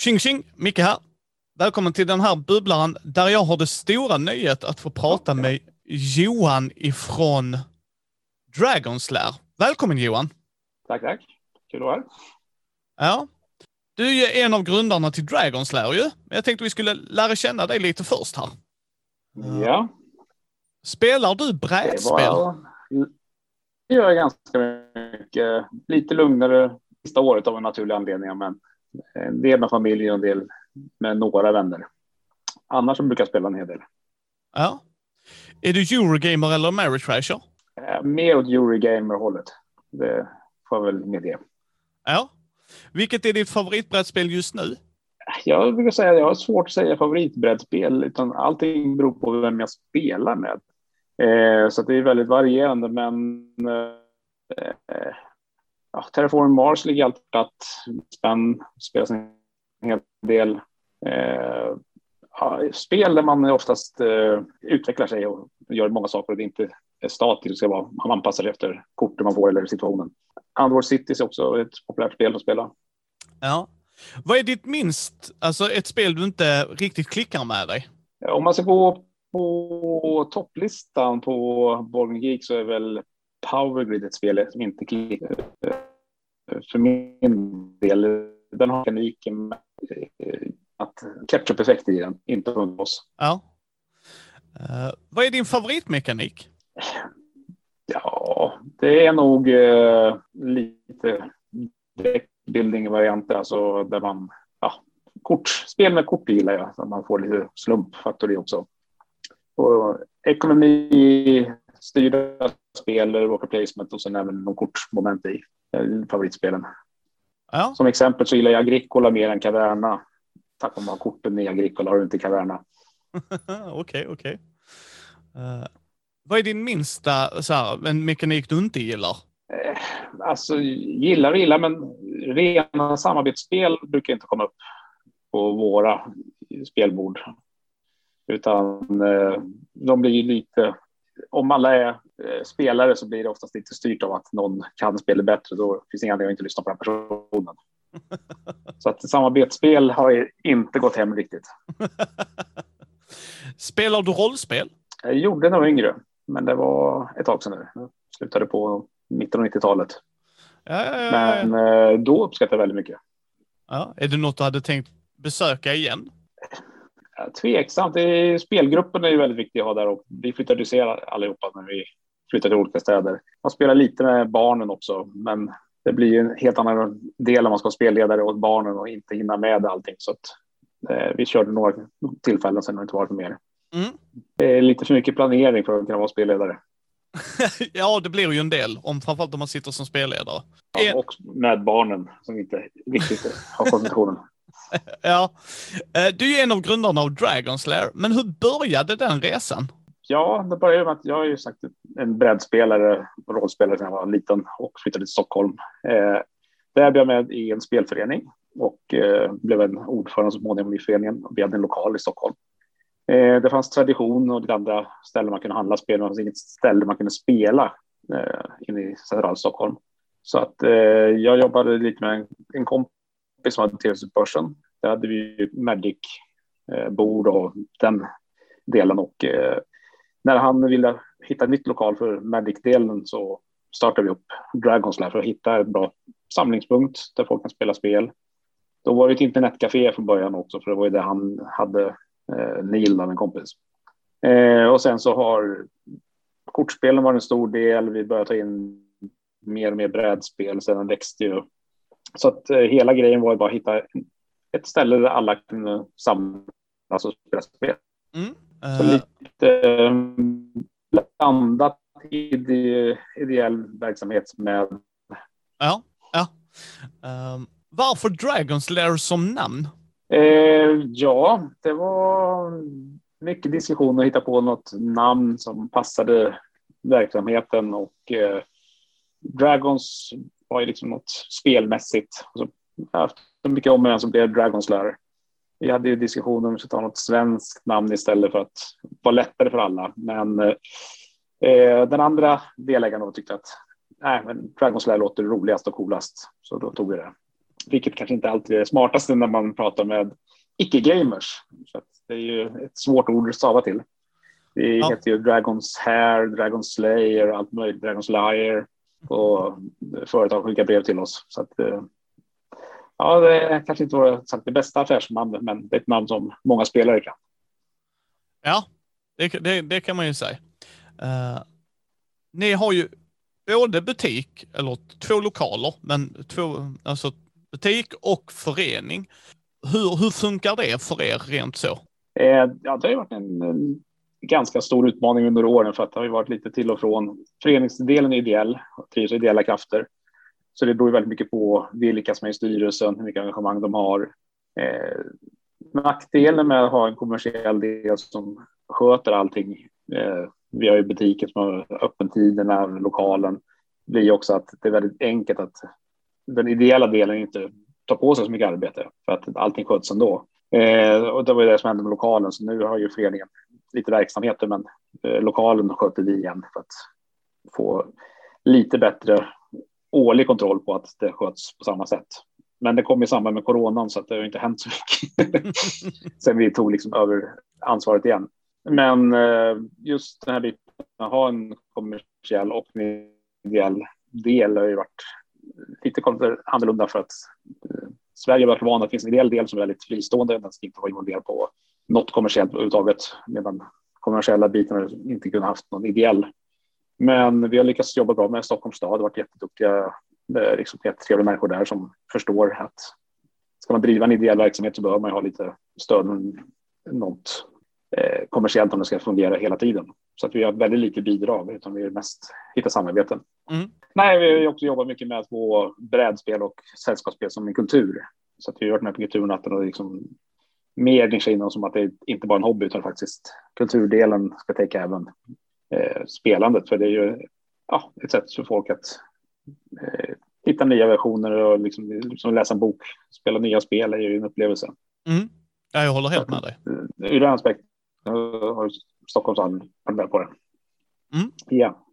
Tjing tjing! Micke här. Välkommen till den här bubblaren där jag har det stora nöjet att få prata med Johan ifrån Dragonslair. Välkommen Johan! Tack, tack. Kul att vara här. Ja. Du är en av grundarna till Dragonslair ju. Men jag tänkte vi skulle lära känna dig lite först här. Ja, Spelar du brädspel? Det gör jag ganska mycket. Lite lugnare sista året av en naturlig anledning, men en del med familj och en del med några vänner. Annars så brukar spela en hel del. Ja. Är du Eurogamer eller Ameritrasher? Eh, Mer åt Eurogamer-hållet. Det får jag väl medge. Ja. Vilket är ditt favoritbrädspel just nu? Jag brukar säga att jag har svårt att säga favoritbrädspel, utan allting beror på vem jag spelar med. Eh, så det är väldigt varierande, men eh, ja, Terraform Mars ligger alltid platt. Spänn spelas en hel del. Eh, ja, spel där man oftast eh, utvecklar sig och gör många saker och det inte är statiskt, ska vara, man anpassar sig efter korten man får eller situationen. Underworld Cities är också ett populärt spel att spela. Ja. Vad är ditt minst, alltså ett spel du inte riktigt klickar med dig? Om man ska gå på topplistan på Board Geek så är väl Power Grid ett spel som inte klickar för min del. Den har mekaniken med att ketchup-effekt i den, inte oss. Ja. Eh, vad är din favoritmekanik? Ja, det är nog eh, lite deckbuilding-varianter, alltså där man, ja, kort, spel med kort gillar jag, så man får lite slumpfaktor i också. Och ekonomi, styrda spel, worker placement och sen även någon kortmoment i eh, favoritspelen. Ja. Som exempel så gillar jag Agricola mer än Caverna. Tack att man har korten i Agricola har du inte Caverna. Okej, okej. Eh, vad är din minsta så här, en mekanik du inte gillar? Eh, alltså gillar och gillar, men rena samarbetsspel brukar inte komma upp på våra spelbord. Utan de blir ju lite, om alla är eh, spelare så blir det oftast lite styrt av att någon kan spelet bättre. Då finns det ingen anledning att inte lyssna på den personen. Så att samarbetsspel har inte gått hem riktigt. Spelar du rollspel? Jag gjorde när jag var yngre, men det var ett tag sedan nu. Jag slutade på mitten av 90-talet. Ja, ja, ja. Men eh, då uppskattade jag väldigt mycket. ja. Är det något du hade tänkt besöka igen? Tveksamt. Spelgruppen är ju väldigt viktig att ha där och vi flyttade isär allihopa när vi flyttade till olika städer. Man spelar lite med barnen också, men det blir ju en helt annan del om man ska vara spelledare åt barnen och inte hinna med allting. Så att, eh, vi körde några tillfällen sen har det inte varit mer. Mm. Det är lite för mycket planering för att kunna vara spelledare. ja, det blir ju en del, om, framförallt om man sitter som spelledare. Ja, och med barnen som inte riktigt har koncentrationen. Ja. Eh, du är en av grundarna av Dragonslair, men hur började den resan? Ja, det började med att jag är ju sagt en brädspelare och rollspelare sedan jag var liten och flyttade till Stockholm. Eh, där blev jag med i en spelförening och eh, blev en ordförande så småningom i föreningen. Vi hade en lokal i Stockholm. Eh, det fanns tradition och lite andra ställen man kunde handla spel, men det fanns inget ställe man kunde spela eh, inne i centrala Stockholm. Så att eh, jag jobbade lite med en, en kompis som hade TV-börsen. Där hade vi Magic-bord och den delen och eh, när han ville hitta ett nytt lokal för Magic-delen så startade vi upp Dragonslair för att hitta en bra samlingspunkt där folk kan spela spel. Då var det ett internetcafé från början också, för det var ju det han hade, eh, Neil, en kompis. Eh, och sen så har kortspelen varit en stor del. Vi började ta in mer och mer brädspel, sen växte ju. Så att eh, hela grejen var ju bara att hitta ett ställe där alla kunde samlas och spela spel. Mm. Så Eh, lite eh, blandat ide, ideell verksamhet med Ja, ja. Ehm, varför Dragonslair som namn? Eh, ja, det var mycket diskussion att hitta på något namn som passade verksamheten och eh, Dragons var ju liksom något spelmässigt. Och så, efter mycket om men så blev det Dragonslayer. Vi hade ju diskussioner om att ta något svenskt namn istället för att vara lättare för alla. Men eh, den andra delägaren tyckte att nej, men Dragonslayer låter roligast och coolast, så då tog vi det. vilket kanske inte alltid är det smartaste när man pratar med icke-gamers. det är ju ett svårt ord att stava till. Det ja. heter ju Dragons Hair, Dragons Slayer, allt möjligt, Dragons Liar och företag skickar brev till oss. Så att, eh, ja, det är kanske inte var sagt det bästa affärsnamnet, men det är ett namn som många spelare kan. Ja, det, det, det kan man ju säga. Uh, ni har ju både butik, eller två lokaler, men två, alltså butik och förening. Hur, hur funkar det för er rent så? Eh, ja, det har varit en, en, ganska stor utmaning under åren för att det har varit lite till och från. Föreningsdelen är ideell, trivs ideella krafter. Så det beror väldigt mycket på vilka som är i styrelsen, hur mycket engagemang de har. Eh, nackdelen med att ha en kommersiell del som sköter allting. Eh, vi har ju butiken som har öppettiderna, lokalen. Det blir också att det är väldigt enkelt att den ideella delen inte tar på sig så mycket arbete för att allting sköts ändå. Eh, och det var det som hände med lokalen, så nu har ju föreningen lite verksamheter, men eh, lokalen sköter vi igen för att få lite bättre årlig kontroll på att det sköts på samma sätt. Men det kom i samband med coronan så att det har inte hänt så mycket sen vi tog liksom över ansvaret igen. Men eh, just den här biten att ha en kommersiell och ideell del har ju varit lite annorlunda för att eh, Sverige har varit vana att det finns en ideell del som är väldigt fristående. Den ska inte vara involverad på något kommersiellt överhuvudtaget, medan kommersiella biten inte kunnat haft någon ideell. Men vi har lyckats jobba bra med Stockholms stad, har varit jätteduktiga, liksom jättetrevliga människor där som förstår att ska man driva en ideell verksamhet så behöver man ha lite stöd, något eh, kommersiellt om det ska fungera hela tiden. Så att vi har väldigt lite bidrag, utan vi är mest hitta samarbeten. Mm. Nej, vi har också jobbat mycket med att få brädspel och sällskapsspel som en kultur. Så att vi har varit med på Kulturnatten och liksom mer nischa in som att det inte bara är en hobby utan faktiskt kulturdelen ska täcka även eh, spelandet. För det är ju ja, ett sätt för folk att eh, hitta nya versioner och liksom, liksom läsa en bok, spela nya spel är ju en upplevelse. Mm. Ja, jag håller helt med dig. Ur den aspekten har Stockholms varit på det. Mm. Ja.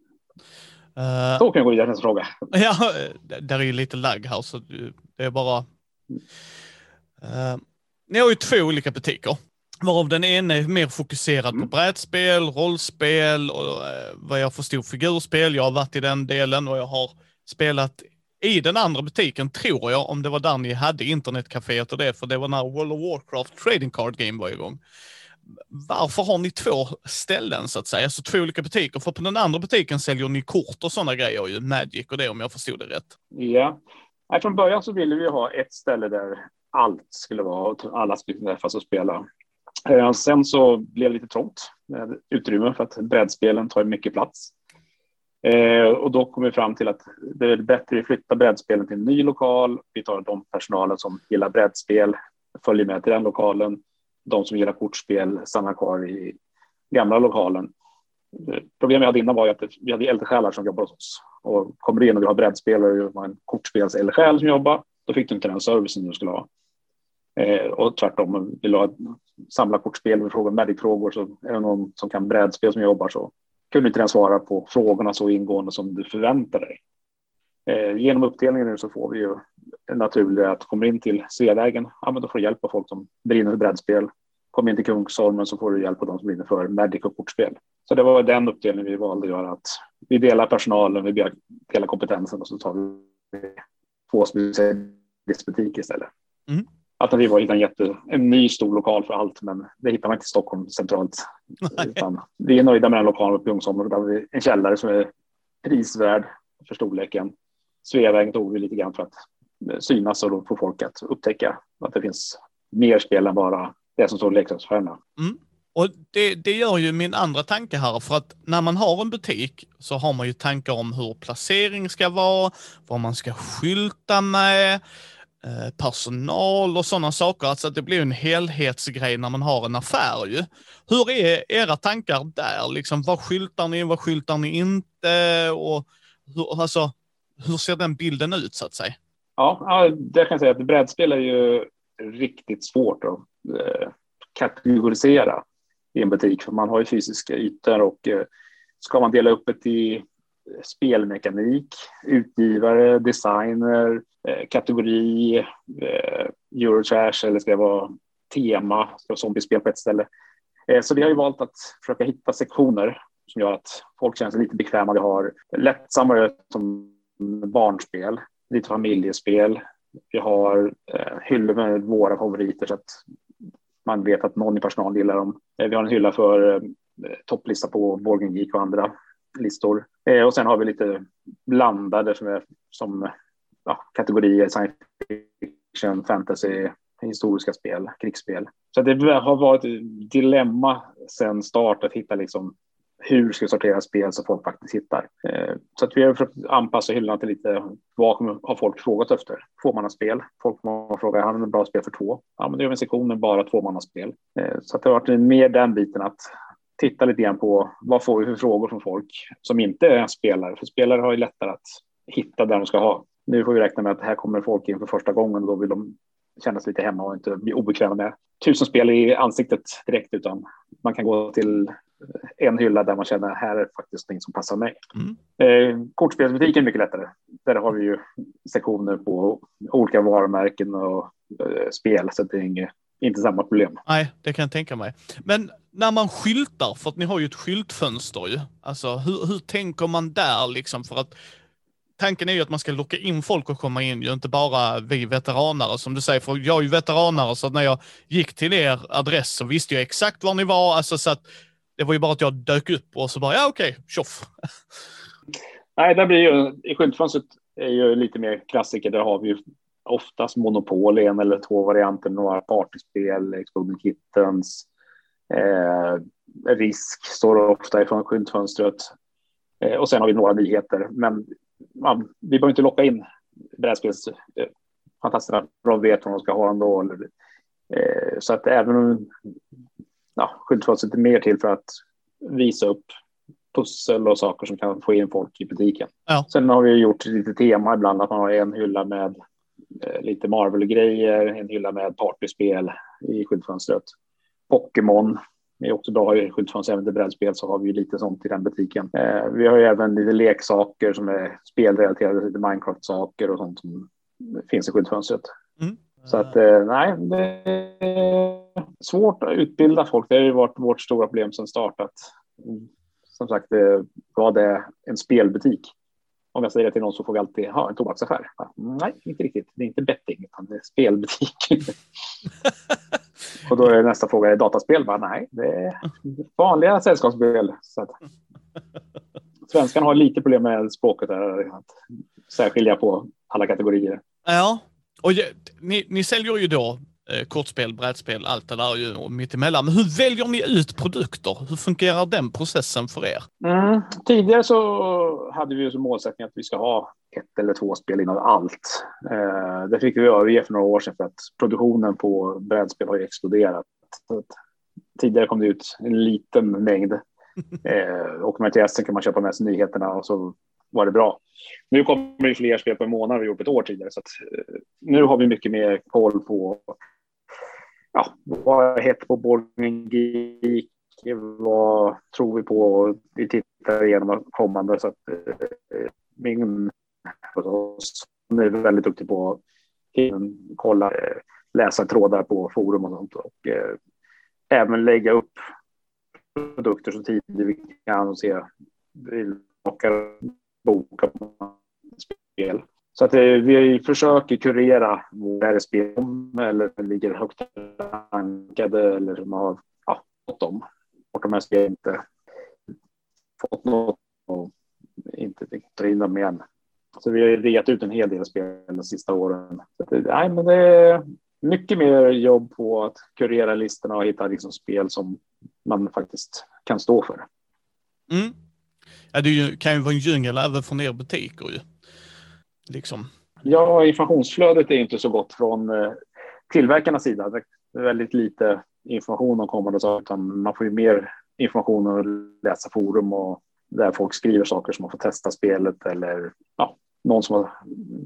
Uh, så kan jag gå vidare till nästa fråga. Ja, där är ju lite lagg här så det är bara. Uh, ni har ju två olika butiker. Varav den ena är mer fokuserad mm. på brädspel, rollspel och uh, vad jag förstod figurspel. Jag har varit i den delen och jag har spelat i den andra butiken, tror jag, om det var där ni hade internetcaféet och det, för det var när World of Warcraft Trading Card Game var igång varför har ni två ställen så att säga, alltså två olika butiker? För på den andra butiken säljer ni kort och sådana grejer ju, Magic och det om jag förstod det rätt. Ja, Nej, från början så ville vi ha ett ställe där allt skulle vara och alla skulle träffas och spela. Eh, sen så blev det lite trångt med utrymme för att brädspelen tar mycket plats. Eh, och då kom vi fram till att det är bättre att flytta brädspelen till en ny lokal. Vi tar de personalen som gillar brädspel, följer med till den lokalen de som gillar kortspel stannar kvar i gamla lokalen. Eh, problemet jag hade innan var att vi hade eldsjälar som jobbade hos oss och kommer du in och vill ha brädspelare och en kortspels eldsjäl som jobbar, då fick du inte den servicen du skulle ha. Eh, och tvärtom, vill du ha, samla kortspel med frågor, Magic-frågor så är det någon som kan brädspel som jobbar så kunde inte den svara på frågorna så ingående som du förväntar dig. Eh, genom uppdelningen nu så får vi ju naturligt att kommer in till Sveavägen, ja men då får du hjälp av folk som brinner för brädspel. Kommer in till Kungsholmen så får du hjälp av de som brinner för Magic och kortspel. Så det var den uppdelningen vi valde att göra, att vi delar personalen, vi delar kompetensen och så tar vi två specialistbutiker istället. Mm. Alternativet var att hitta en, jätte, en ny stor lokal för allt, men det hittar man inte i Stockholm centralt. vi är nöjda med den lokalen på Kungsholmen. Där har vi en källare som är prisvärd för storleken. Sveavägen tog vi lite grann för att synas och då få folk att upptäcka att det finns mer spel än bara det som står i leksaksaffärerna. Mm. Och det, det gör ju min andra tanke här, för att när man har en butik så har man ju tankar om hur placering ska vara, vad man ska skylta med, eh, Eh, personal och sådana saker. Alltså att det blir en helhetsgrej när man har en affär ju. Hur är era tankar där? Liksom, vad skyltar ni, vad skyltar ni inte? Och hur, alltså, hur ser den bilden ut så att säga? Ja, det kan jag säga att brädspel är ju riktigt svårt att eh, kategorisera i en butik, för man har ju fysiska ytor och eh, ska man dela upp det i spelmekanik, utgivare, designer, eh, kategori, eh, Eurotrash eller ska det vara tema, ska det vara zombiespel på ett ställe. Eh, så vi har ju valt att försöka hitta sektioner som gör att folk känner sig lite bekväma. Vi har lättsammare som barnspel, lite familjespel. Vi har hyllor med våra favoriter så att man vet att någon i personalen gillar dem. Vi har en hylla för topplista på Borgen Geek och andra listor. Eh, och sen har vi lite blandade som, är, som ja, kategorier science fiction, fantasy, historiska spel, krigsspel. Så det har varit ett dilemma sedan start att hitta liksom hur ska vi sortera spel så folk faktiskt hittar. Eh, så att vi har försökt anpassa hyllan till lite vad har folk frågat efter? Tvåmannaspel. Folk har har du bra spel för två? Ja, men det är en sektion med bara tvåmannaspel. Eh, så att det har varit mer den biten att titta lite grann på vad får vi för frågor från folk som inte är spelare? För spelare har ju lättare att hitta där de ska ha. Nu får vi räkna med att här kommer folk in för första gången och då vill de känna sig lite hemma och inte bli obekväma med tusen spel i ansiktet direkt, utan man kan gå till en hylla där man känner här är faktiskt något som passar mig. Mm. Eh, kortspelsbutiken är mycket lättare. Där har vi ju sektioner på olika varumärken och eh, spel, så det är inget, inte samma problem. Nej, det kan jag tänka mig. Men när man skyltar, för att ni har ju ett skyltfönster ju. Alltså hur, hur tänker man där liksom för att tanken är ju att man ska locka in folk att komma in, ju inte bara vi veteranare som du säger, för jag är ju veteranare så när jag gick till er adress så visste jag exakt var ni var, alltså så att det var ju bara att jag dök upp och så bara, ja okej, okay, tjoff. Nej, det blir ju, i skyltfönstret är ju lite mer klassiker, där har vi ju oftast monopol, en eller två varianter, några partyspel, Exploding Kittens, eh, Risk står ofta ifrån skyltfönstret. Eh, och sen har vi några nyheter, men man, vi behöver inte locka in brädspelsfantasterna, de vet vad de ska ha ändå. Eller, eh, så att även om ja, skyltfönstret är mer till för att visa upp pussel och saker som kan få in folk i butiken. Ja. Sen har vi gjort lite tema ibland, att man har en hylla med eh, lite Marvel-grejer, en hylla med partyspel i skyltfönstret. Pokémon är också bra i skyltfönster, även till brädspel så har vi lite sånt i den butiken. Eh, vi har ju även lite leksaker som är spelrelaterade, lite Minecraft-saker och sånt som finns i skyltfönstret. Mm. Så att eh, nej, det är svårt att utbilda folk. Det har ju varit vårt stora problem sedan startat. Som sagt, vad är en spelbutik? Om jag säger det till någon så får vi alltid ha en tobaksaffär. Nej, inte riktigt. Det är inte betting, utan det är spelbutik. och då är nästa fråga, är det dataspel? Bara, nej, det är vanliga sällskapsspel. Så att, svenskan har lite problem med språket där, att särskilja på alla kategorier. Ja, och ni, ni säljer ju då kortspel, brädspel, allt det där ju och mittemellan. Men hur väljer ni ut produkter? Hur fungerar den processen för er? Mm. Tidigare så hade vi ju som målsättning att vi ska ha ett eller två spel inom allt. Eh, det fick vi överge för några år sedan för att produktionen på brädspel har ju exploderat. tidigare kom det ut en liten mängd eh, och med till kan man köpa med sig nyheterna och så var det bra. Nu kommer det fler spel på en månad vi gjort ett år tidigare, så att, eh, nu har vi mycket mer koll på ja, vad heter på Borgen Geek, vad tror vi på? Vi tittar igenom kommande så att eh, min som är väldigt duktig på att kolla, eh, läsa trådar på forum och sånt och eh, även lägga upp produkter så tidigt vi kan och se. Vi boka spel. Så att eh, vi försöker kurera våra spel eller ligger högt rankade eller man har ja, fått dem. Och de här spelen inte fått något och inte ta in dem igen. Så vi har reat ut en hel del spel de sista åren. Så att, eh, nej, men det är mycket mer jobb på att kurera listorna och hitta liksom spel som man faktiskt kan stå för. Mm. Ja, det kan ju vara en djungel även från er butiker ju. Liksom. Ja, informationsflödet är inte så gott från eh, tillverkarnas sida. Det är väldigt lite information om kommande saker, utan man får ju mer information och läsa forum och där folk skriver saker som man får testa spelet eller ja, någon som har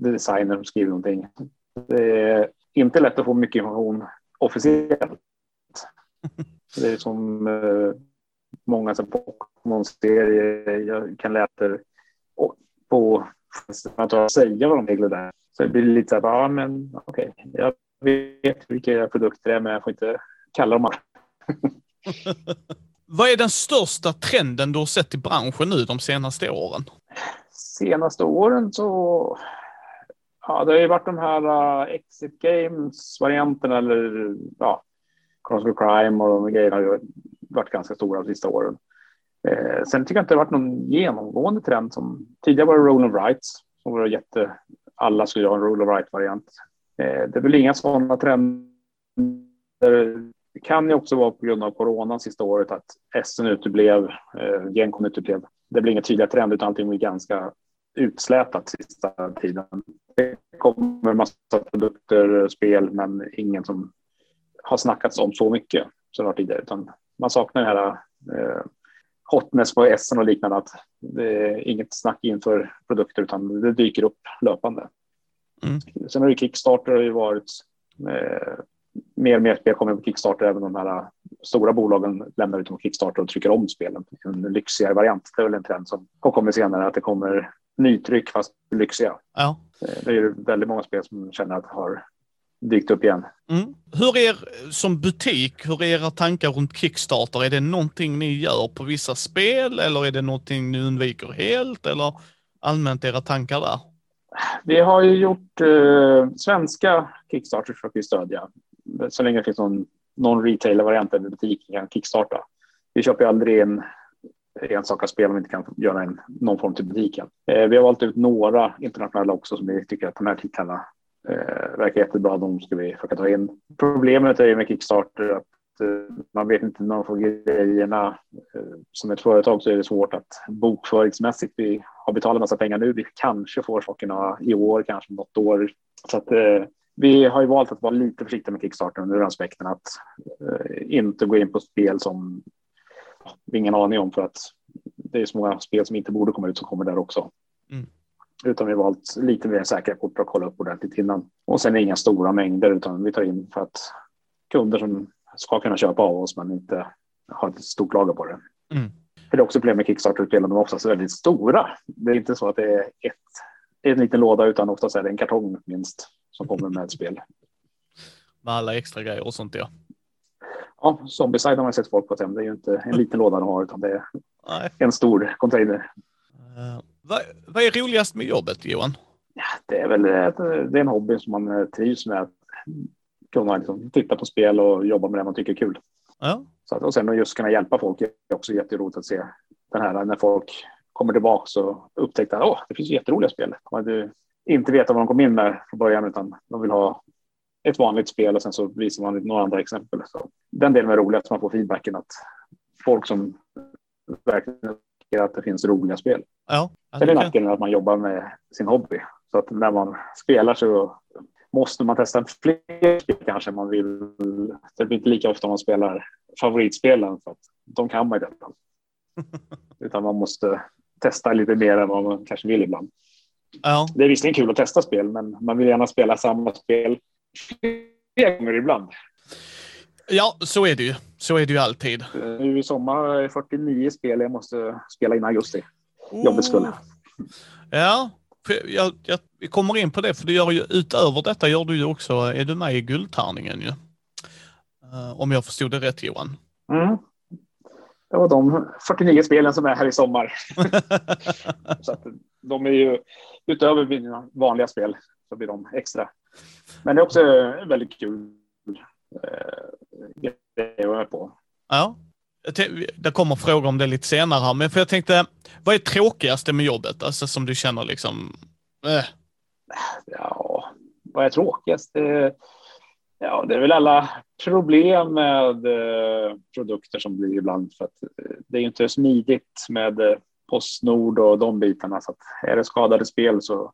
designer som skriver någonting. Det är inte lätt att få mycket information officiellt. Det är som eh, många Pokémon-serier. Jag kan läsa på att säga vad de regler där. Så det blir lite så här, ja men okej, okay, jag vet vilka produkter det är, men jag får inte kalla dem Vad är den största trenden du har sett i branschen nu de senaste åren? Senaste åren så Ja, det har ju varit de här uh, Exit Games-varianterna eller ja, Cross Crime och de grejerna har ju varit ganska stora de sista åren. Eh, sen tycker jag inte det har varit någon genomgående trend som tidigare var det Roll of Rights som var jätte. Alla skulle ha en Roll of Right-variant. Eh, det är väl inga sådana trender. Det kan ju också vara på grund av corona sista året att SN uteblev, eh, Gencon uteblev. Det blir inga tydliga trender utan allting blir ganska utslätat sista tiden. Det kommer massa produkter, spel, men ingen som har snackats om så mycket som det var tidigare, utan man saknar den här eh, hotness på SN och liknande, att det är inget snack inför produkter, utan det dyker upp löpande. Mm. Sen har ju Kickstarter har ju varit eh, mer och mer spel kommer på Kickstarter, även de här stora bolagen lämnar ut på Kickstarter och trycker om spelen. En lyxigare variant, det är väl en trend som kommit senare, att det kommer nytryck fast lyxiga. Ja. Eh, det är ju väldigt många spel som känner att har dykt upp igen. Mm. Hur är som butik, hur är era tankar runt Kickstarter? Är det någonting ni gör på vissa spel eller är det någonting ni undviker helt eller allmänt era tankar där? Vi har ju gjort eh, svenska Kickstarters för att stödja. Så länge det finns någon, någon retailer-variant där butiken kan kickstarta. Vi köper ju aldrig in enstaka spel om vi inte kan göra en, någon form till butiken. Eh, vi har valt ut några internationella också som vi tycker att de här titlarna eh, verkar jättebra. De ska vi försöka ta in. Problemet är ju med Kickstarter att eh, man vet inte när man får grejerna. Eh, som ett företag så är det svårt att bokföringsmässigt. Vi har betalat massa pengar nu. Vi kanske får sakerna i år, kanske något år. Så att, eh, vi har ju valt att vara lite försiktiga med Kickstarter under aspekten att eh, inte gå in på spel som vi ingen aning om för att det är så många spel som inte borde komma ut som kommer där också. Mm. Utan vi har valt lite mer säkra kort att kolla upp ordentligt innan. Och sen inga stora mängder utan vi tar in för att kunder som ska kunna köpa av oss men inte har ett stort lager på det. Mm. För det är också problem med Kickstarter-spelen, de är oftast väldigt stora. Det är inte så att det är ett, en liten låda utan oftast är det en kartong minst som kommer med ett spel. Med alla extra grejer och sånt ja. Ja, Zombieside har man sett folk på hem. Det är ju inte en liten låda de har utan det är en stor container. Vad, vad, är roligast med jobbet Johan? Ja, det är väl ett, det är en hobby som man eh, trivs med. Att kunna liksom titta på spel och jobba med det man tycker är kul. Ja. Så att, och sen just kunna hjälpa folk är också jätteroligt att se den här när folk kommer tillbaka och upptäckte att det finns jätteroliga spel. De hade inte vetat vad de kom in med från början utan de vill ha ett vanligt spel och sen så visar man några andra exempel. Så den delen är rolig att man får feedbacken att folk som verkligen tycker att det finns roliga spel. Ja, Sen är nackdelen att man jobbar med sin hobby. Så att när man spelar så måste man testa fler spel kanske man vill. Det blir inte lika ofta man spelar favoritspelen för att de kan man ju detta. Utan man måste testa lite mer än vad man kanske vill ibland. Ja. Det är visserligen kul att testa spel, men man vill gärna spela samma spel flera gånger ibland. Ja, så är det ju. Så är det ju alltid. Nu i sommar är 49 spel jag måste spela in augusti. Oh. Jobbets skull. Ja, jag, jag, vi kommer in på det, för du gör ju utöver detta gör du ju också, är du med i Guldtärningen ju? Uh, om jag förstod det rätt Johan. Mm. Det var de 49 spelen som är här i sommar. så de är ju utöver mina vanliga spel så blir de extra men det är också väldigt kul eh, grej att vara på. Ja, det kommer frågor om det lite senare här, men för jag tänkte, vad är tråkigaste med jobbet? Alltså som du känner liksom, eh. Ja, vad är tråkigast? Ja, det är väl alla problem med eh, produkter som blir ibland för att det är ju inte smidigt med Postnord och de bitarna. Så att är det skadade spel så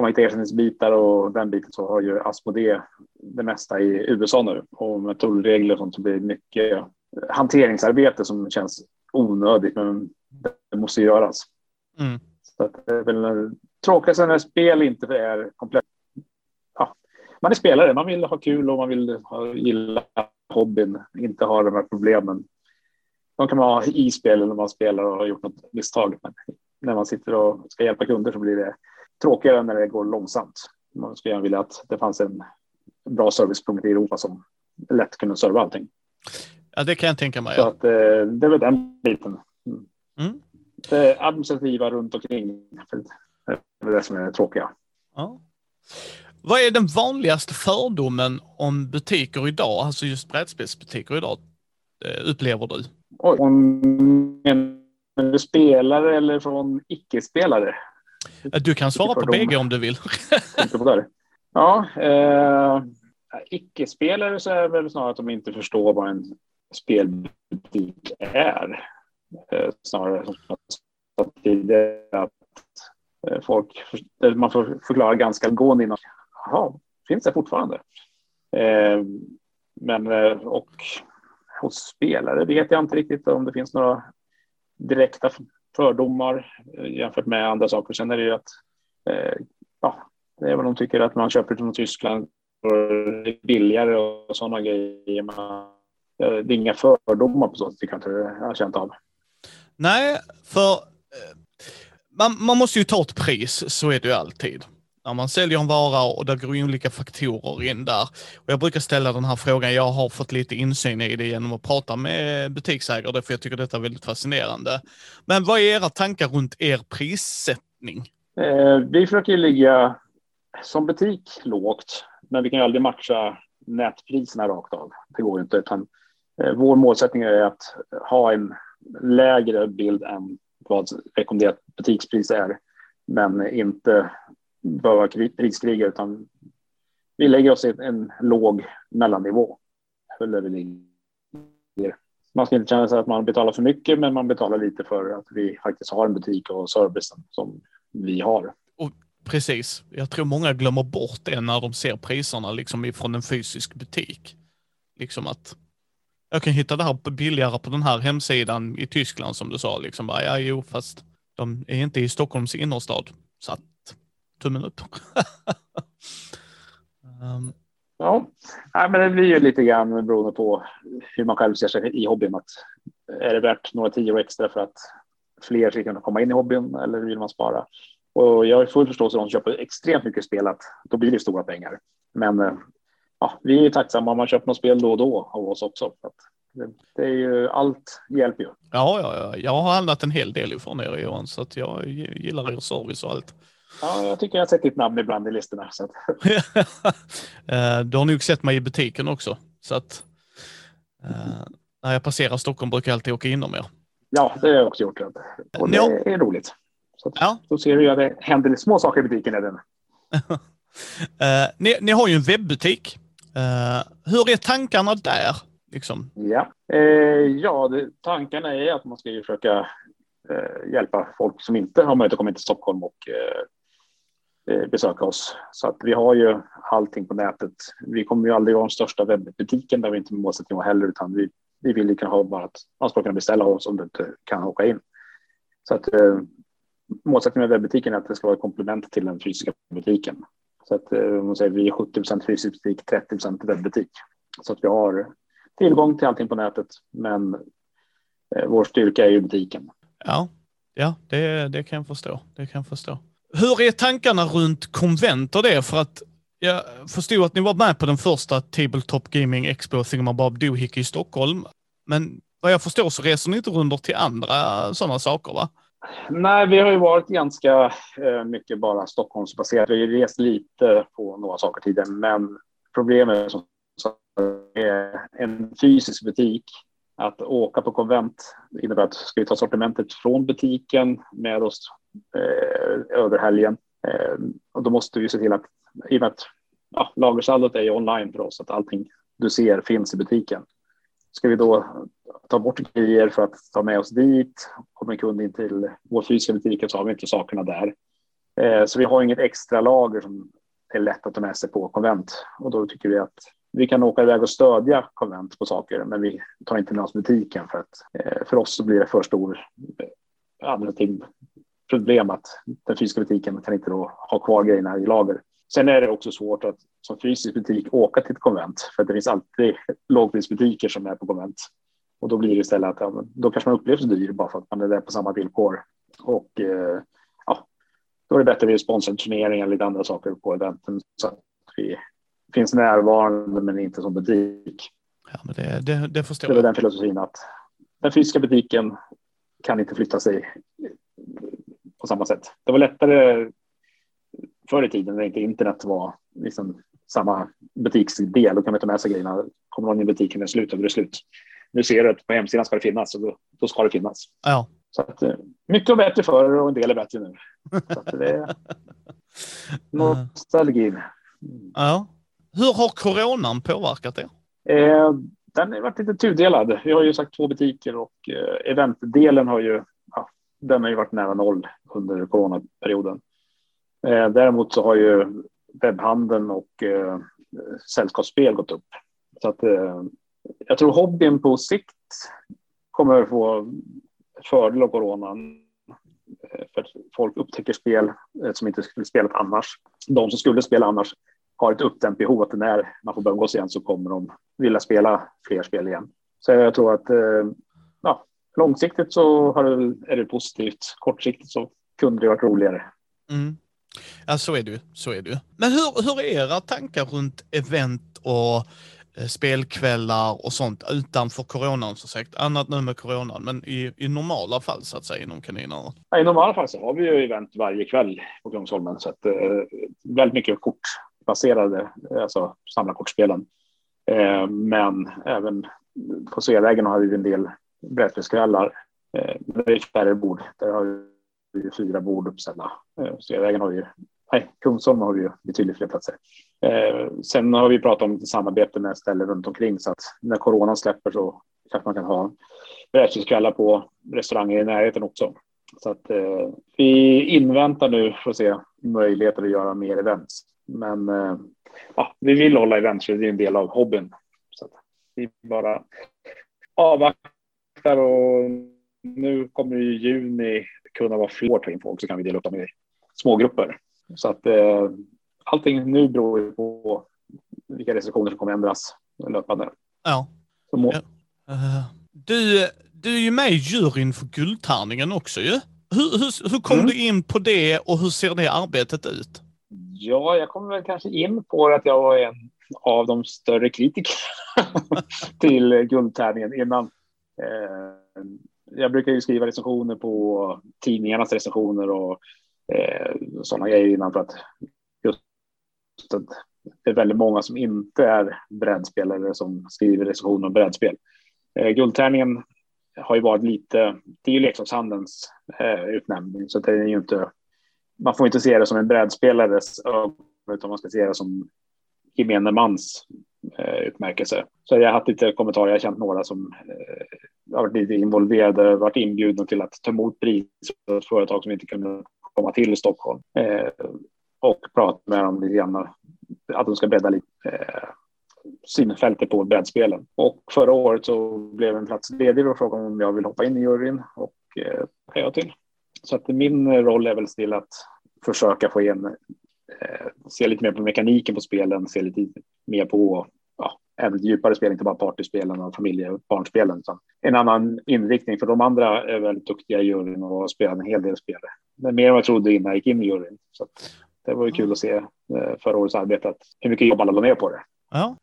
ska man hitta ersättningsbitar och den biten så har ju Asmodee det mesta i USA nu och med tullregler och sånt så blir det mycket hanteringsarbete som känns onödigt men det måste göras. Mm. Så att det är väl tråkigt när spel inte är komplett. Ja, man är spelare, man vill ha kul och man vill ha, gilla hobbyn, inte ha de här problemen. De kan man ha i spel när man spelar och har gjort något misstag. Men när man sitter och ska hjälpa kunder så blir det tråkigare när det går långsamt. Man skulle gärna vilja att det fanns en bra servicepunkt i Europa som lätt kunde serva allting. Ja, det kan jag tänka mig. Så att, eh, det är väl den biten. Mm. Mm. Det administrativa runt omkring. Det är det som är det tråkiga. Ja. Vad är den vanligaste fördomen om butiker idag, alltså just brädspelsbutiker idag, eh, upplever du? Oj, om spelare eller från icke-spelare? Du kan svara på bägge om du vill. ja, eh, icke-spelare så är det väl snarare att de inte förstår vad en spelbutik är. Eh, snarare som tidigare att eh, folk, man får förklara ganska gående innan. Jaha, finns det fortfarande? Eh, men och hos spelare vet jag inte riktigt om det finns några direkta fördomar eh, jämfört med andra saker. Sen är det ju att eh, ja, det är vad de tycker att man köper från Tyskland och det är billigare och sådana grejer. Men eh, det är inga fördomar på så sätt, jag inte jag har känt av. Nej, för man, man måste ju ta ett pris, så är det ju alltid. När man säljer en vara och det går olika faktorer in där. Och jag brukar ställa den här frågan, jag har fått lite insyn i det genom att prata med butiksägare, för jag tycker detta är väldigt fascinerande. Men vad är era tankar runt er prissättning? Eh, vi försöker ligga som butik lågt, men vi kan ju aldrig matcha nätpriserna rakt av. Det går ju inte, utan eh, vår målsättning är att ha en lägre bild än vad rekommenderat butikspris är, men inte behöva priskriga utan vi lägger oss i en låg mellannivå. Man ska inte känna sig att man betalar för mycket, men man betalar lite för att vi faktiskt har en butik och servicen som vi har. Och precis. Jag tror många glömmer bort det när de ser priserna liksom från en fysisk butik. Liksom att jag kan hitta det här billigare på den här hemsidan i Tyskland som du sa. Liksom bara, ja, jo, fast de är inte i Stockholms innerstad. Så att, tummen upp. um. Ja, Nej, men det blir ju lite grann beroende på hur man själv ser sig i hobbyn. Att är det värt några tio extra för att fler ska kunna komma in i hobbyn eller vill man spara? Och jag har full förståelse för de som köper extremt mycket spelat. Då blir det stora pengar. Men eh, ja, vi är tacksamma om man köper något spel då och då av oss också. Det, det, är ju, allt hjälper ju. Ja, ja, ja, jag har handlat en hel del ifrån er Johan, så att jag gillar er service och allt. Ja, jag tycker jag har sett ditt namn ibland i listorna. Så att... Eh, du har nog sett mig i butiken också. Så att, uh, när jag passerar Stockholm brukar jag alltid åka inom er. Ja, det har jag också gjort. Och det är roligt. Så ja. Då ser vi att det händer små saker i butiken. Är uh, ni, ni har ju en webbutik. Uh, hur är tankarna där? Liksom? Ja, eh, ja det, tankarna är att man ska ju försöka eh, hjälpa folk som inte har möjlighet att komma in till Stockholm och eh, eh, Eh, besöka oss. Så att vi har ju allting på nätet. Vi kommer ju aldrig vara den största webbutiken där vi inte målsättning heller, utan vi, vi vill ju kunna ha bara att man ska kunna beställa oss om du inte kan åka in. Så att eh, målsättningen med webbutiken är att det ska vara ett komplement till den fysiska butiken. Så att eh, man säger, vi är 70% fysisk butik, 30% webbutik. Så att vi har tillgång till allting på nätet, men eh, vår styrka är ju butiken. Ja, ja det, det kan jag förstå. Det kan jag förstå. Hur är tankarna runt konvent och det? För att jag förstod att ni var med på den första Tabletop Gaming Expo Thingamabob Dohickey i Stockholm. Men vad jag förstår så reser ni inte runt till andra sådana saker va? Nej, vi har ju varit ganska eh, mycket bara Stockholmsbaserat. Vi har rest lite på några saker tidigare, men problemet som är en fysisk butik. Att åka på konvent innebär att ska vi ta sortimentet från butiken med oss eh, över helgen. Eh, och då måste vi se till att, i och med att ja, lagersaldot är online för oss, att allting du ser finns i butiken. Ska vi då ta bort grejer för att ta med oss dit, kommer kunden kund in till vår fysiska butik så har vi inte sakerna där. Eh, så vi har inget extra lager som är lätt att ta med sig på konvent och då tycker vi att vi kan åka iväg och stödja konvent på saker, men vi tar inte med oss butiken för att eh, för oss så blir det för stor eh, administrativ problem att den fysiska butiken kan inte då ha kvar grejerna i lager. Sen är det också svårt att som fysisk butik åka till ett konvent för att det finns alltid lågprisbutiker som är på konvent och då blir det istället att ja, då kanske man upplevs dyr bara för att man är där på samma villkor Och eh, ja, då är det bättre att sponsra turneringar och lite andra saker på eventen så att vi finns närvarande men inte som butik. Ja, men det, det, det förstår det var den filosofin att den fysiska butiken kan inte flytta sig på samma sätt. Det var lättare förr i tiden när inte internet var liksom samma butiksdel. Då kan man ta med sig grejerna. Kommer någon i butiken är slut, då är det slut. Nu ser du att på hemsidan ska det finnas och då, då ska det finnas. Ja. Så att, eh, mycket är bättre förr och en del är bättre nu. Så att det är nostalgin. Ja. Hur har coronan påverkat er? Eh, den har varit lite tudelad. Vi har ju sagt två butiker och eh, eventdelen har ju, den har ju varit nära noll under coronaperioden. Eh, däremot så har ju webbhandeln och eh, sällskapsspel gått upp. Så att eh, jag tror hobbyn på sikt kommer att få fördel av coronan. Eh, för att folk upptäcker spel eh, som inte skulle spelat annars. De som skulle spela annars har ett uppdämt behov att när man får börja umgås igen så kommer de vilja spela fler spel igen. Så jag tror att eh, ja, långsiktigt så det, är det positivt. Kortsiktigt så kunde det varit roligare. Mm. Ja, så är ju. Så är ju. Men hur, hur är era tankar runt event och eh, spelkvällar och sånt utanför coronan så sagt? Annat nu med coronan, men i, i normala fall så att säga inom kaninerna? Ja, I normala fall så har vi ju event varje kväll på Kungsholmen så att eh, väldigt mycket kortbaserade, alltså samlarkortspelen. Eh, men även på Sveavägen har vi en del brädspelskvällar. Eh, men det är färre bord. Där har vi fyra bord uppställda. Eh, Sveavägen har ju, nej, Kungsholmen har ju betydligt fler platser. Eh, sen har vi pratat om samarbete med ställen runt omkring så att när coronan släpper så kanske man kan ha brädspelskvällar på restauranger i närheten också. Så att eh, vi inväntar nu för att se möjligheter att göra mer events. Men eh, ja, vi vill hålla events för det är en del av hobbyn. Så att vi bara avvaktar och nu kommer ju juni kunna vara fler in folk så kan vi dela upp dem i smågrupper. Så att eh, allting nu beror på vilka restriktioner som kommer ändras löpande. Ja. Må- ja. Uh, du, du är ju med i juryn för Guldtärningen också ju. Hur, hur, hur kom mm. du in på det och hur ser det arbetet ut? Ja, jag kom väl kanske in på att jag var en av de större kritikerna till Guldtärningen innan. Eh, jag brukar ju skriva recensioner på tidningarnas recensioner och eh, sådana grejer innan för att just att det är väldigt många som inte är brädspelare som skriver recensioner om brädspel. Eh, guldtärningen har ju varit lite, det är ju leksakshandelns eh, utnämning så det är ju inte, man får inte se det som en brädspelares utan man ska se det som gemene mans Eh, utmärkelse. Så jag har haft lite kommentarer, jag har känt några som eh, har varit lite involverade, varit inbjudna till att ta emot pris för ett företag som inte kunde komma till Stockholm. Eh, och prata med dem lite grann, att de ska bredda lite eh, synfältet på brädspelen. Och förra året så blev en plats ledig och frågade om jag vill hoppa in i juryn och eh, jag till. Så att min roll är väl till att försöka få in se lite mer på mekaniken på spelen, se lite mer på ja, även djupare spel, inte bara partyspelen och familje och barnspelen. Utan en annan inriktning, för de andra är väldigt duktiga i juryn och spelar en hel del spel. Är mer än vad jag trodde innan jag gick in i juryn. Så det var ju kul att se eh, förra årets arbete, att hur mycket jobb alla la ner på det. Ja,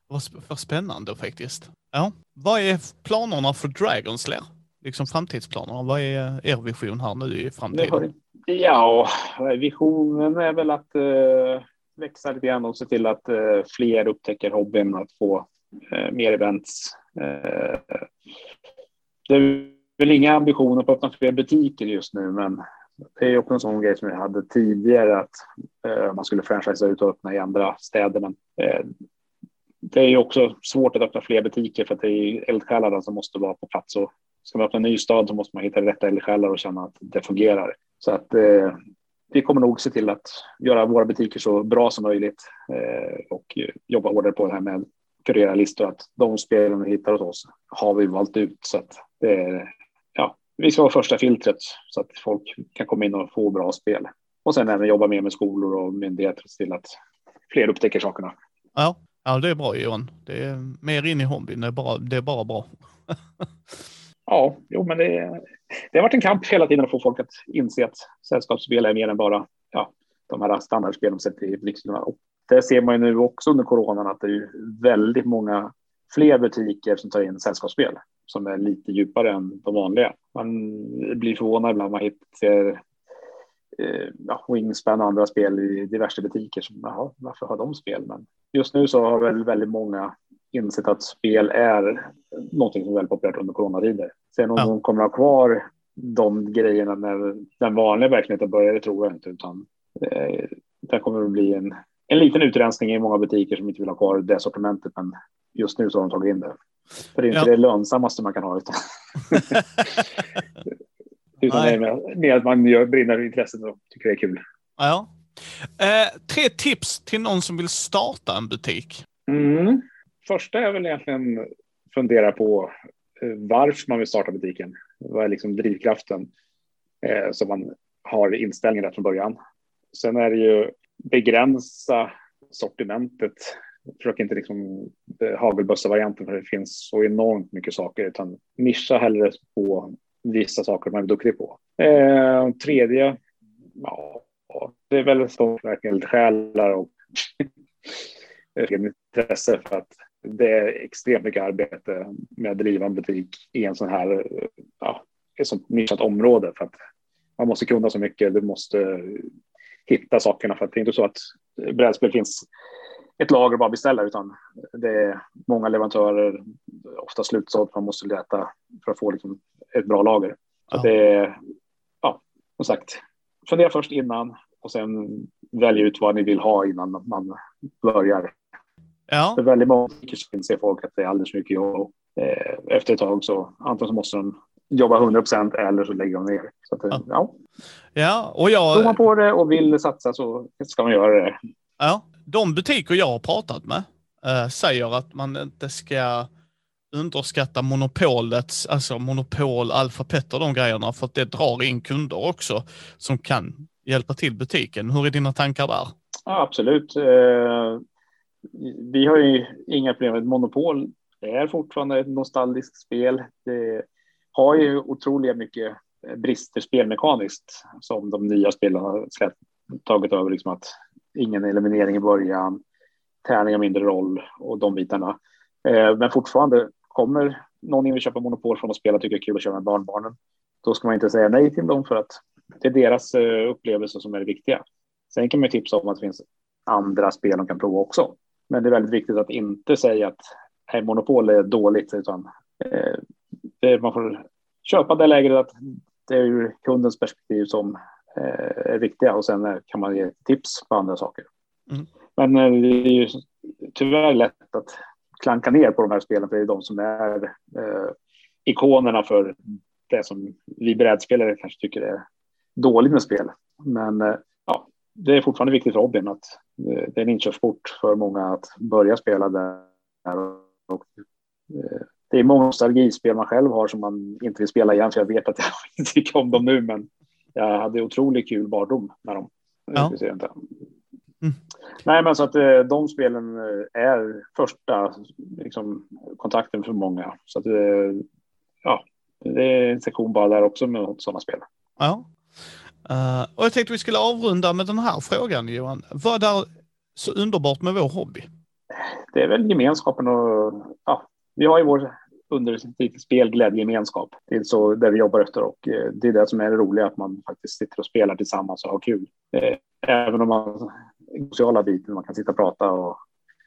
vad spännande faktiskt. Ja. Vad är planerna för Dragonslayer? Liksom framtidsplanerna. Vad är er vision här nu i framtiden? Ja, visionen är väl att uh, växa lite grann och se till att uh, fler upptäcker hobbyn, att få uh, mer events. Uh, det är väl inga ambitioner på att öppna fler butiker just nu, men det är också en sån grej som jag hade tidigare att man skulle franchisa ut och öppna i andra städer. Men det är ju också svårt att öppna fler butiker för att det är eldsjälarna som måste vara på plats och ska man öppna en ny stad så måste man hitta rätta eldsjälar och känna att det fungerar. Så att eh, vi kommer nog se till att göra våra butiker så bra som möjligt eh, och jobba hårdare på det här med kurera listor. Att de spelen vi hittar hos oss har vi valt ut så att det är, ja, vi ska vara första filtret så att folk kan komma in och få bra spel. Och sen även jobba mer med skolor och myndigheter till att fler upptäcker sakerna. Ja, ja det är bra Johan. Det är mer in i hobbyn. Det är bara, det är bara bra. Ja, jo, men det är, det har varit en kamp hela tiden att få folk att inse att sällskapsspel är mer än bara ja, de här standardspelen de sätter i butikerna. Och det ser man ju nu också under coronan att det är väldigt många fler butiker som tar in sällskapsspel som är lite djupare än de vanliga. Man blir förvånad ibland man hittar eh, ja, Wingspan och andra spel i diverse butiker. Som, jaha, varför har de spel? Men just nu så har väl väldigt många insett att spel är någonting som är väldigt populärt under coronatider. Sen om ja. de kommer att ha kvar de grejerna när den vanliga verksamheten börjar, det tror jag inte, utan eh, det kommer att bli en, en liten utrensning i många butiker som inte vill ha kvar det sortimentet, men just nu så har de tagit in det. För det är inte ja. det lönsammaste man kan ha. Utan, utan det är med, med, att man gör, brinner intresset och tycker det är kul. Ja. Eh, tre tips till någon som vill starta en butik. Mm. Första är väl egentligen fundera på eh, varför man vill starta butiken. Vad är liksom drivkraften eh, som man har inställningen rätt från början. Sen är det ju begränsa sortimentet försök inte liksom eh, hagelbössa-varianten för det finns så enormt mycket saker utan nischa hellre på vissa saker man är duktig på. Eh, tredje, ja, det är väl stort verkligen själar och intresse för att det är extremt mycket arbete med att driva en butik i en sån här, ja, ett sånt nischat område för att man måste kunna så mycket. Du måste hitta sakerna för att det är inte så att brädspel finns ett lager bara beställa utan det är många leverantörer, ofta slutsålt, man måste leta för att få liksom ett bra lager. Ja. det är, ja, som sagt, fundera först innan och sen välja ut vad ni vill ha innan man börjar. Ja. För väldigt många inser folk att det är alldeles för mycket jobb. Eh, efter ett tag så antingen så måste de jobba 100 procent eller så lägger de ner. Så att, ja. ja. Ja, och jag... Tror man på det och vill satsa så ska man göra det. Ja, de butiker jag har pratat med äh, säger att man inte ska underskatta monopolets, alltså monopol, Alfa Petter, de grejerna, för att det drar in kunder också som kan hjälpa till butiken. Hur är dina tankar där? Ja, absolut. Eh, vi har ju inga problem med monopol. Det är fortfarande ett nostalgiskt spel. Det har ju otroliga mycket eh, brister spelmekaniskt som de nya spelarna har tagit över. Liksom att ingen eliminering i början, tärning har mindre roll och de bitarna. Eh, men fortfarande kommer någon in och köpa monopol från att spela tycker det är kul att köra med barnbarnen. Då ska man inte säga nej till dem för att det är deras upplevelse upplevelser som är det viktiga. Sen kan man tipsa om att det finns andra spel de kan prova också. Men det är väldigt viktigt att inte säga att hey, monopol är dåligt, utan eh, man får köpa det lägret att det är ur kundens perspektiv som Eh, är viktiga och sen kan man ge tips på andra saker. Mm. Men eh, det är ju tyvärr lätt att klanka ner på de här spelen för det är de som är eh, ikonerna för det som vi brädspelare kanske tycker är dåligt med spel. Men eh, ja, det är fortfarande viktigt för hobbyn att eh, det är en inkörsport för många att börja spela där. Och, eh, det är många nostalgispel man själv har som man inte vill spela igen, för jag vet att jag inte tycker om dem nu, men jag hade otroligt kul barndom med dem. Ja. Mm. Nej, men så att eh, de spelen eh, är första liksom, kontakten för många. Så att eh, ja, det är en sektion bara där också med sådana spel. Ja. Uh, och jag tänkte vi skulle avrunda med den här frågan Johan. Vad är så underbart med vår hobby? Det är väl gemenskapen och ja, vi har ju vår under lite spelglädje, gemenskap. Det är så där vi jobbar efter och eh, det är det som är det roliga, att man faktiskt sitter och spelar tillsammans och har kul. Eh, även om man sociala biten, man kan sitta och prata och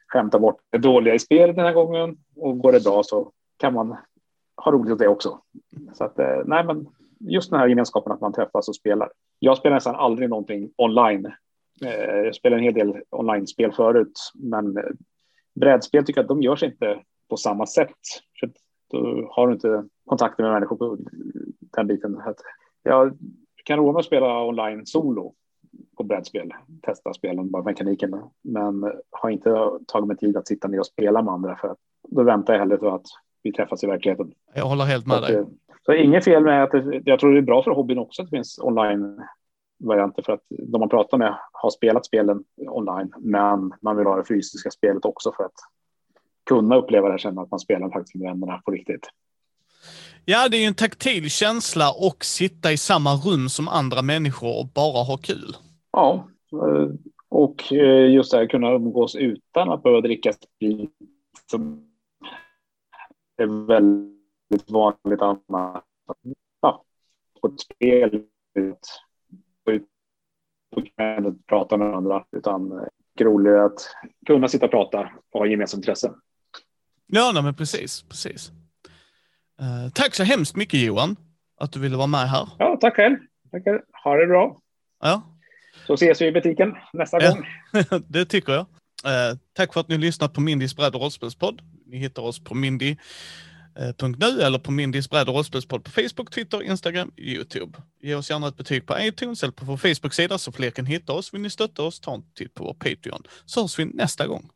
skämta bort det dåliga i spelet den här gången och går det bra så kan man ha roligt åt det också. Så att nej, men just den här gemenskapen att man träffas och spelar. Jag spelar nästan aldrig någonting online. Jag spelar en hel del online-spel förut, men brädspel tycker jag att de görs inte på samma sätt. För då har du inte kontakter med människor på den biten. Jag kan roa mig att spela online solo på brädspel, testa spelen, bara mekaniken, men har inte tagit mig tid att sitta ner och spela med andra för att då väntar jag hellre till att vi träffas i verkligheten. Jag håller helt med dig. Så inget fel med att det, jag tror det är bra för hobbyn också att det finns online varianter för att de man pratar med har spelat spelen online, men man vill ha det fysiska spelet också för att kunna uppleva det, känna att man spelar faktiskt med vännerna på riktigt. Ja, det är ju en taktil känsla och sitta i samma rum som andra människor och bara ha kul. Ja, eh, och eh, just det här kunna umgås utan att behöva dricka sprit som är väldigt vanligt annars. Ja, på ett spel och prata med andra utan roligare att kunna sitta och prata och ha gemensamt intresse. Ja, nej, men precis, precis. Uh, tack så hemskt mycket Johan, att du ville vara med här. Ja, tack själv. Tackar. Ha det bra. Ja. Så ses vi i butiken nästa ja. gång. det tycker jag. Uh, tack för att ni har lyssnat på Mindys bräd och rollspelspodd. Ni hittar oss på Eh, nu eller på min bräd och rollspelspodd på Facebook, Twitter, Instagram, YouTube. Ge oss gärna ett betyg på iTunes eller på vår Facebook-sida så fler kan hitta oss. Vill ni stötta oss, ta en titt på vår Patreon. Så hörs vi nästa gång.